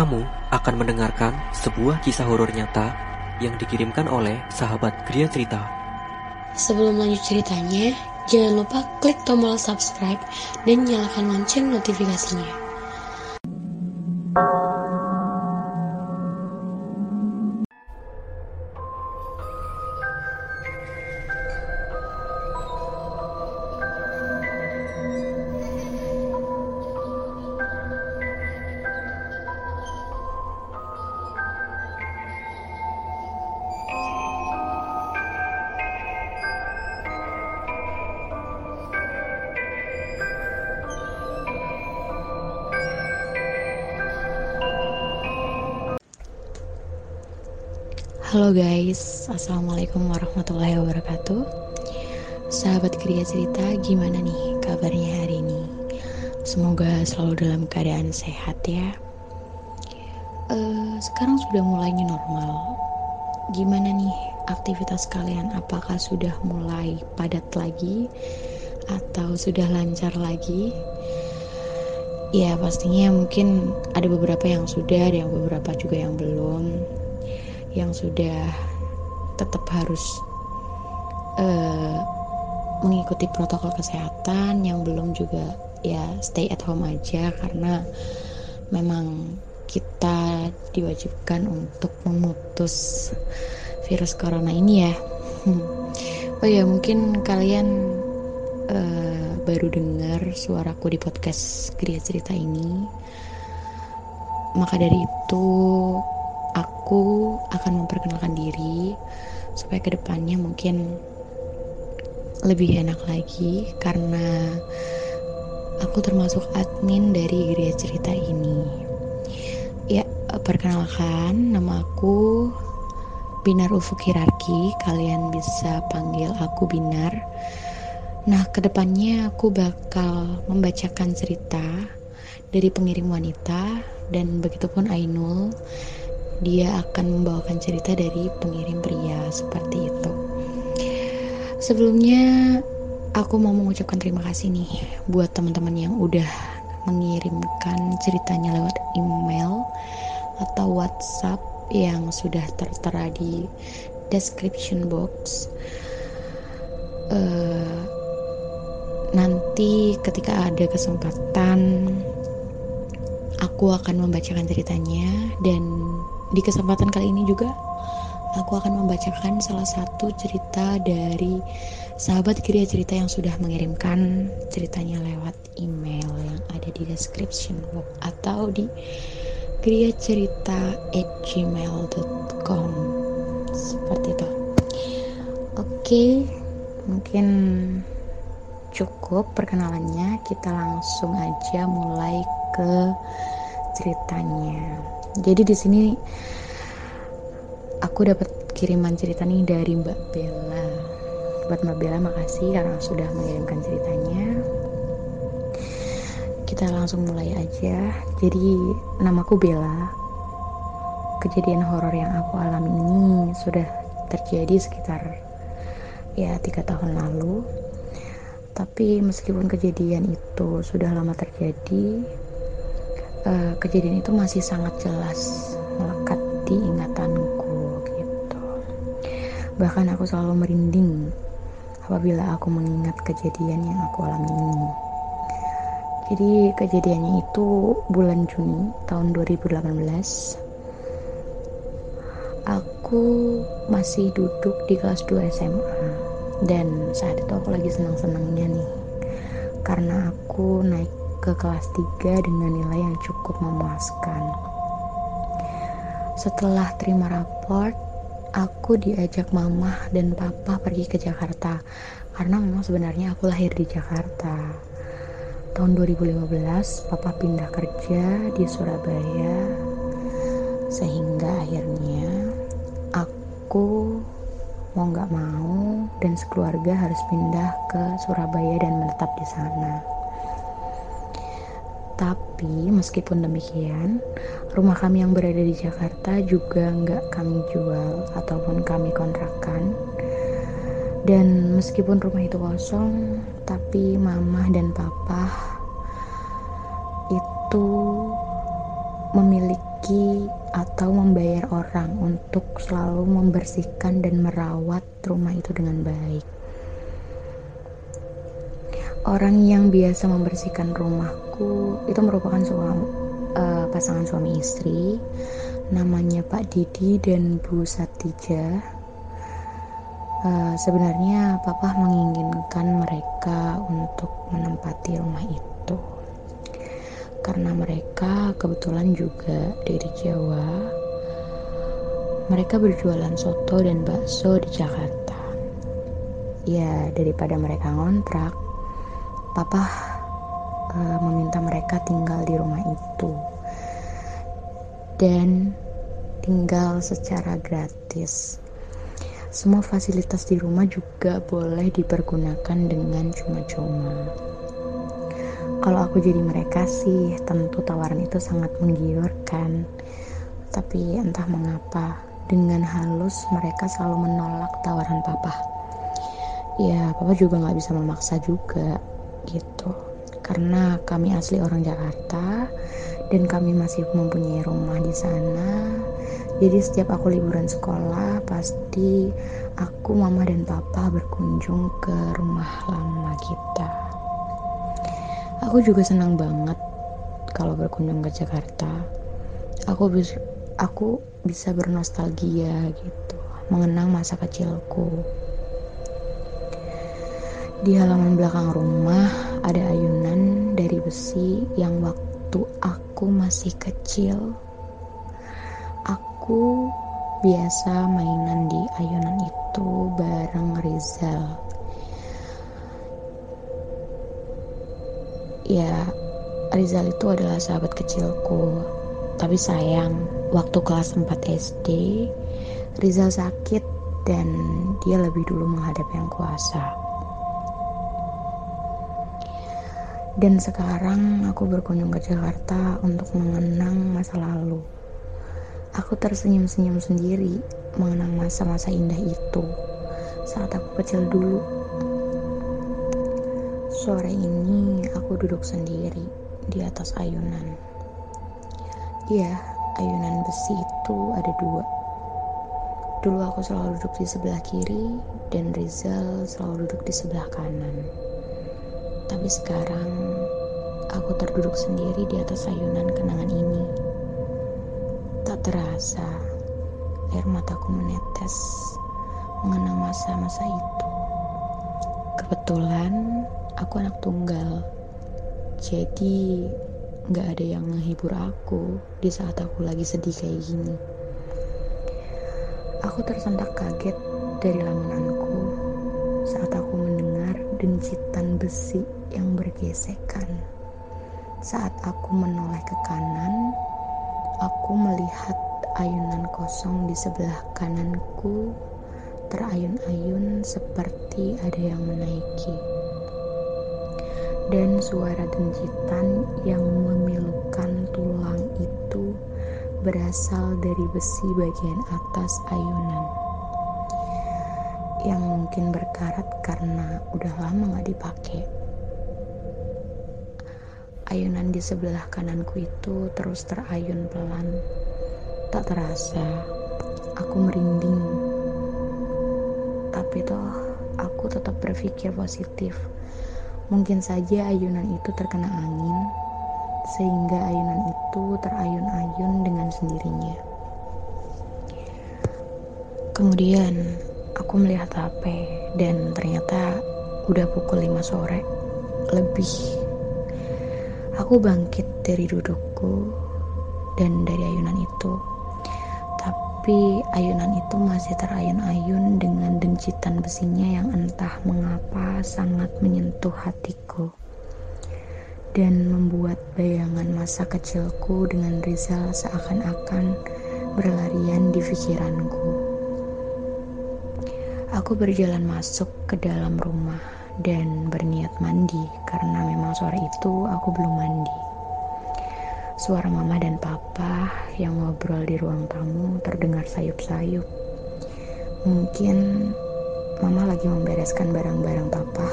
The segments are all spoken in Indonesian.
Kamu akan mendengarkan sebuah kisah horor nyata yang dikirimkan oleh sahabat Gria Cerita. Sebelum lanjut ceritanya, jangan lupa klik tombol subscribe dan nyalakan lonceng notifikasinya. Halo guys, Assalamualaikum warahmatullahi wabarakatuh Sahabat Kriya Cerita, gimana nih kabarnya hari ini? Semoga selalu dalam keadaan sehat ya uh, Sekarang sudah mulai new normal Gimana nih aktivitas kalian? Apakah sudah mulai padat lagi? Atau sudah lancar lagi? Ya pastinya mungkin ada beberapa yang sudah, ada yang beberapa juga yang belum yang sudah tetap harus uh, mengikuti protokol kesehatan yang belum juga ya stay at home aja karena memang kita diwajibkan untuk memutus virus corona ini ya. Oh ya mungkin kalian uh, baru dengar suaraku di podcast Gria Cerita ini. Maka dari itu aku akan memperkenalkan diri supaya ke depannya mungkin lebih enak lagi karena aku termasuk admin dari Geria Cerita ini. Ya, perkenalkan nama aku Binar Ufuk Hirarki. Kalian bisa panggil aku Binar. Nah, ke depannya aku bakal membacakan cerita dari pengirim wanita dan begitupun Ainul dia akan membawakan cerita dari pengirim pria seperti itu. Sebelumnya aku mau mengucapkan terima kasih nih buat teman-teman yang udah mengirimkan ceritanya lewat email atau WhatsApp yang sudah tertera di description box. Uh, nanti ketika ada kesempatan aku akan membacakan ceritanya dan di kesempatan kali ini juga aku akan membacakan salah satu cerita dari sahabat Gria Cerita yang sudah mengirimkan ceritanya lewat email yang ada di description box atau di gmail.com seperti itu. Oke mungkin cukup perkenalannya. Kita langsung aja mulai ke ceritanya jadi di sini aku dapat kiriman cerita nih dari Mbak Bella. Buat Mbak Bella makasih karena sudah mengirimkan ceritanya. Kita langsung mulai aja. Jadi namaku Bella. Kejadian horor yang aku alami ini sudah terjadi sekitar ya tiga tahun lalu. Tapi meskipun kejadian itu sudah lama terjadi uh, kejadian itu masih sangat jelas melekat di ingatanku gitu. Bahkan aku selalu merinding apabila aku mengingat kejadian yang aku alami ini. Jadi kejadiannya itu bulan Juni tahun 2018 aku masih duduk di kelas 2 SMA dan saat itu aku lagi senang-senangnya nih. Karena aku naik ke kelas 3 dengan nilai yang cukup memuaskan. Setelah terima raport, aku diajak mama dan papa pergi ke Jakarta karena memang sebenarnya aku lahir di Jakarta. Tahun 2015, papa pindah kerja di Surabaya sehingga akhirnya aku mau nggak mau dan sekeluarga harus pindah ke Surabaya dan menetap di sana. Tapi meskipun demikian, rumah kami yang berada di Jakarta juga nggak kami jual ataupun kami kontrakan. Dan meskipun rumah itu kosong, tapi mama dan papa itu memiliki atau membayar orang untuk selalu membersihkan dan merawat rumah itu dengan baik. Orang yang biasa membersihkan rumahku itu merupakan suami, uh, pasangan suami istri, namanya Pak Didi dan Bu Satija. Uh, sebenarnya Papa menginginkan mereka untuk menempati rumah itu karena mereka kebetulan juga dari Jawa. Mereka berjualan soto dan bakso di Jakarta. Ya, daripada mereka ngontrak, papa uh, meminta mereka tinggal di rumah itu. Dan tinggal secara gratis. Semua fasilitas di rumah juga boleh dipergunakan dengan cuma-cuma. Kalau aku jadi mereka sih, tentu tawaran itu sangat menggiurkan. Tapi entah mengapa, dengan halus mereka selalu menolak tawaran papa. Ya, papa juga nggak bisa memaksa juga. Karena kami asli orang Jakarta dan kami masih mempunyai rumah di sana. Jadi setiap aku liburan sekolah, pasti aku, mama, dan papa berkunjung ke rumah lama kita. Aku juga senang banget kalau berkunjung ke Jakarta. Aku bisa aku bisa bernostalgia gitu, mengenang masa kecilku. Di halaman belakang rumah ada ayunan dari besi yang waktu aku masih kecil. Aku biasa mainan di ayunan itu bareng Rizal. Ya Rizal itu adalah sahabat kecilku. Tapi sayang waktu kelas 4 SD Rizal sakit dan dia lebih dulu menghadap yang kuasa dan sekarang aku berkunjung ke Jakarta untuk mengenang masa lalu aku tersenyum-senyum sendiri mengenang masa-masa indah itu saat aku kecil dulu Sore ini aku duduk sendiri di atas ayunan. Iya, ayunan besi itu ada dua. Dulu aku selalu duduk di sebelah kiri dan Rizal selalu duduk di sebelah kanan. Tapi sekarang aku terduduk sendiri di atas ayunan kenangan ini. Tak terasa air mataku menetes mengenang masa-masa itu. Kebetulan aku anak tunggal jadi nggak ada yang menghibur aku di saat aku lagi sedih kayak gini aku tersentak kaget dari lamunanku saat aku mendengar dencitan besi yang bergesekan. Saat aku menoleh ke kanan aku melihat ayunan kosong di sebelah kananku terayun-ayun seperti ada yang menaiki. Dan suara dencitan yang memilukan tulang itu berasal dari besi bagian atas ayunan. Yang mungkin berkarat karena udah lama gak dipakai. Ayunan di sebelah kananku itu terus terayun pelan. Tak terasa, aku merinding. Tapi toh, aku tetap berpikir positif Mungkin saja ayunan itu terkena angin, sehingga ayunan itu terayun-ayun dengan sendirinya. Kemudian aku melihat HP dan ternyata udah pukul 5 sore lebih. Aku bangkit dari dudukku dan dari ayunan itu tapi ayunan itu masih terayun-ayun dengan dencitan besinya yang entah mengapa sangat menyentuh hatiku dan membuat bayangan masa kecilku dengan Rizal seakan-akan berlarian di pikiranku. Aku berjalan masuk ke dalam rumah dan berniat mandi karena memang sore itu aku belum mandi. Suara mama dan papa yang ngobrol di ruang tamu terdengar sayup-sayup. Mungkin mama lagi membereskan barang-barang papa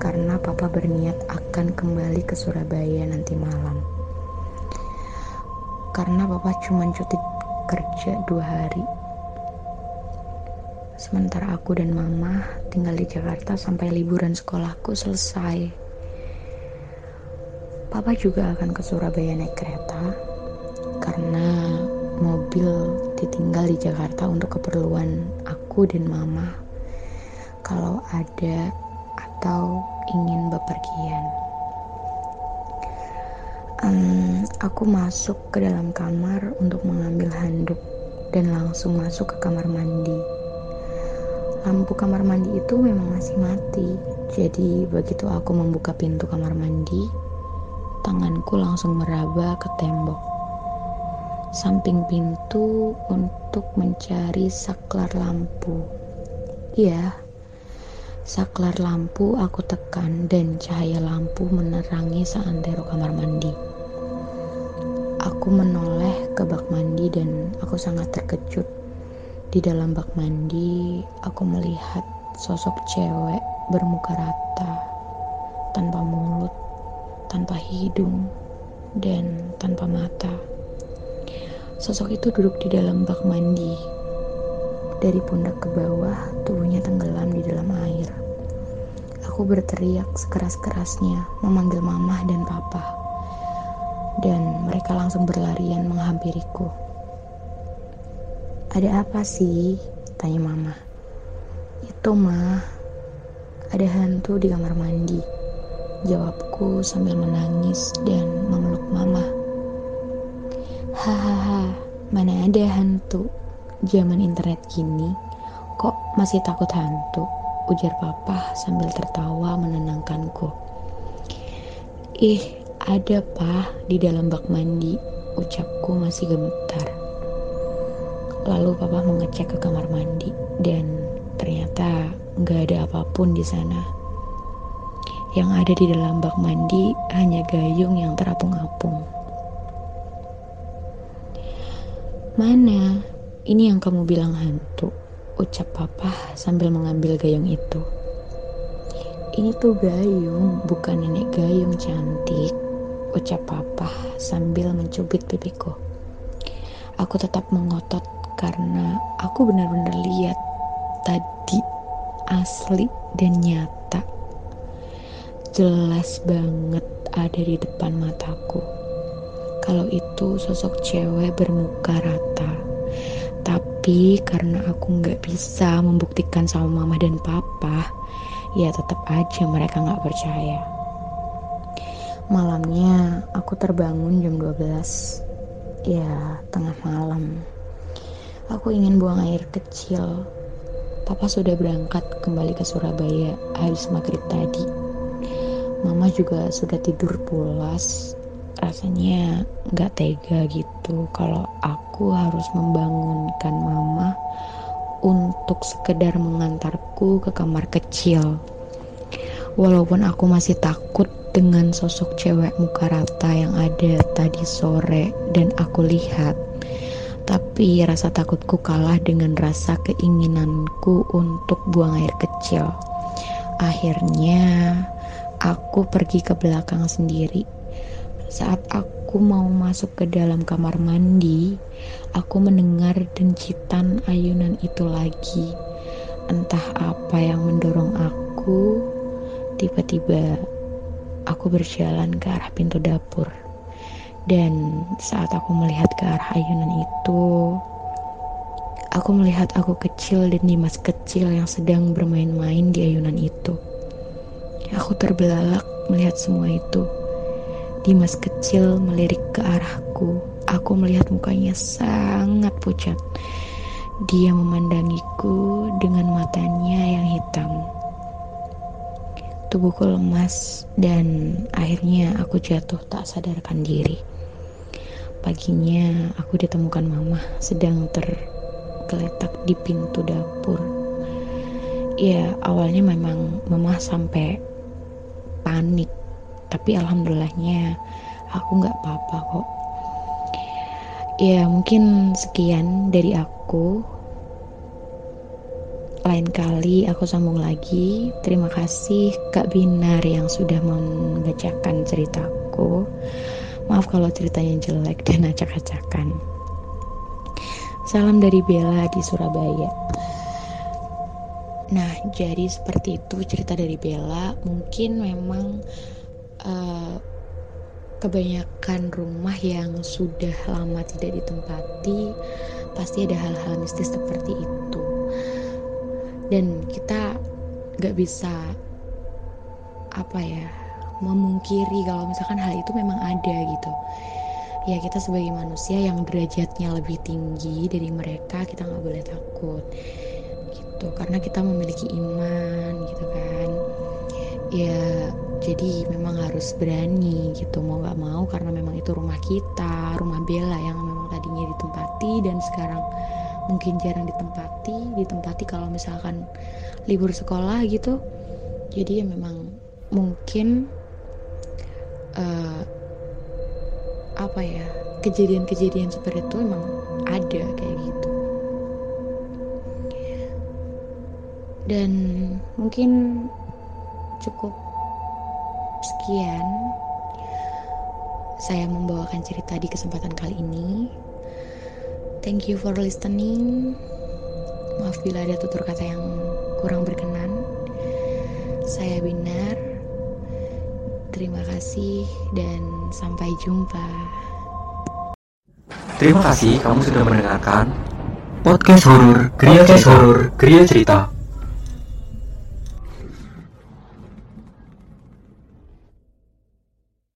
karena papa berniat akan kembali ke Surabaya nanti malam. karena papa cuma cuti kerja dua hari. Sementara aku dan mama tinggal di Jakarta sampai liburan sekolahku selesai. Papa juga akan ke Surabaya naik kereta karena mobil ditinggal di Jakarta untuk keperluan aku dan mama kalau ada atau ingin bepergian. Um, aku masuk ke dalam kamar untuk mengambil handuk dan langsung masuk ke kamar mandi. Lampu kamar mandi itu memang masih mati, jadi begitu aku membuka pintu kamar mandi, tanganku langsung meraba ke tembok. Samping pintu untuk mencari saklar lampu. Iya, saklar lampu aku tekan dan cahaya lampu menerangi seantero kamar mandi. Aku menoleh ke bak mandi dan aku sangat terkejut. Di dalam bak mandi, aku melihat sosok cewek bermuka rata, tanpa mulut, tanpa hidung, dan tanpa mata. Sosok itu duduk di dalam bak mandi. Dari pundak ke bawah, tubuhnya tenggelam di dalam air. Aku berteriak sekeras-kerasnya, memanggil mamah dan papa dan mereka langsung berlarian menghampiriku. Ada apa sih? Tanya mama. Itu mah, ada hantu di kamar mandi. Jawabku sambil menangis dan memeluk mama. Hahaha, mana ada hantu? Zaman internet gini, kok masih takut hantu? Ujar papa sambil tertawa menenangkanku. Ih, ada pah di dalam bak mandi, ucapku masih gemetar. Lalu papa mengecek ke kamar mandi dan ternyata nggak ada apa pun di sana. Yang ada di dalam bak mandi hanya gayung yang terapung-apung. Mana? Ini yang kamu bilang hantu, ucap papa sambil mengambil gayung itu. Ini tuh gayung, bukan nenek gayung cantik ucap papa sambil mencubit pipiku. Aku tetap mengotot karena aku benar-benar lihat tadi asli dan nyata. Jelas banget ada di depan mataku. Kalau itu sosok cewek bermuka rata. Tapi karena aku nggak bisa membuktikan sama mama dan papa, ya tetap aja mereka nggak percaya. Malamnya aku terbangun jam 12 Ya tengah malam Aku ingin buang air kecil. Papa sudah berangkat kembali ke Surabaya habis maghrib tadi. Mama juga sudah tidur pulas. Rasanya gak tega gitu Kalau aku harus membangunkan mama Untuk sekedar mengantarku ke kamar kecil. Walaupun aku masih takut dengan sosok cewek muka rata yang ada tadi sore dan aku lihat. Tapi rasa takutku kalah dengan rasa keinginanku untuk buang air kecil. Akhirnya aku pergi ke belakang sendiri. Saat aku mau masuk ke dalam kamar mandi, aku mendengar dencitan ayunan itu lagi. Entah apa yang mendorong aku, tiba-tiba aku berjalan ke arah pintu dapur. Dan saat aku melihat ke arah ayunan itu, aku melihat aku kecil dan Dimas kecil yang sedang bermain-main di ayunan itu. Aku terbelalak melihat semua itu. Dimas kecil melirik ke arahku. Aku melihat mukanya sangat pucat. Dia memandangiku dengan matanya yang hitam. Tubuhku lemas dan akhirnya aku jatuh tak sadarkan diri. Paginya aku ditemukan mama sedang tergeletak di pintu dapur. Ya awalnya memang mama sampai panik, tapi alhamdulillahnya aku nggak apa-apa kok. Ya mungkin sekian dari aku lain kali aku sambung lagi. Terima kasih Kak Binar yang sudah membacakan ceritaku. Maaf kalau ceritanya jelek dan acak-acakan. Salam dari Bella di Surabaya. Nah, jadi seperti itu cerita dari Bella. Mungkin memang uh, kebanyakan rumah yang sudah lama tidak ditempati pasti ada hal-hal mistis seperti itu. Dan kita gak bisa apa ya memungkiri kalau misalkan hal itu memang ada gitu. Ya kita sebagai manusia yang derajatnya lebih tinggi dari mereka kita nggak boleh takut gitu. Karena kita memiliki iman gitu kan. Ya jadi memang harus berani gitu. Mau nggak mau karena memang itu rumah kita rumah Bella yang memang tadinya ditempati dan sekarang mungkin jarang ditempati ditempati kalau misalkan libur sekolah gitu. Jadi ya memang mungkin uh, apa ya kejadian-kejadian seperti itu emang ada kayak gitu. Dan mungkin cukup sekian. Saya membawakan cerita di kesempatan kali ini. Thank you for listening. Maaf bila ada tutur kata yang kurang berkenan. Saya Binar terima kasih dan Sampai jumpa. Terima kasih kamu sudah mendengarkan podcast horor Gria Horor Gria Cerita.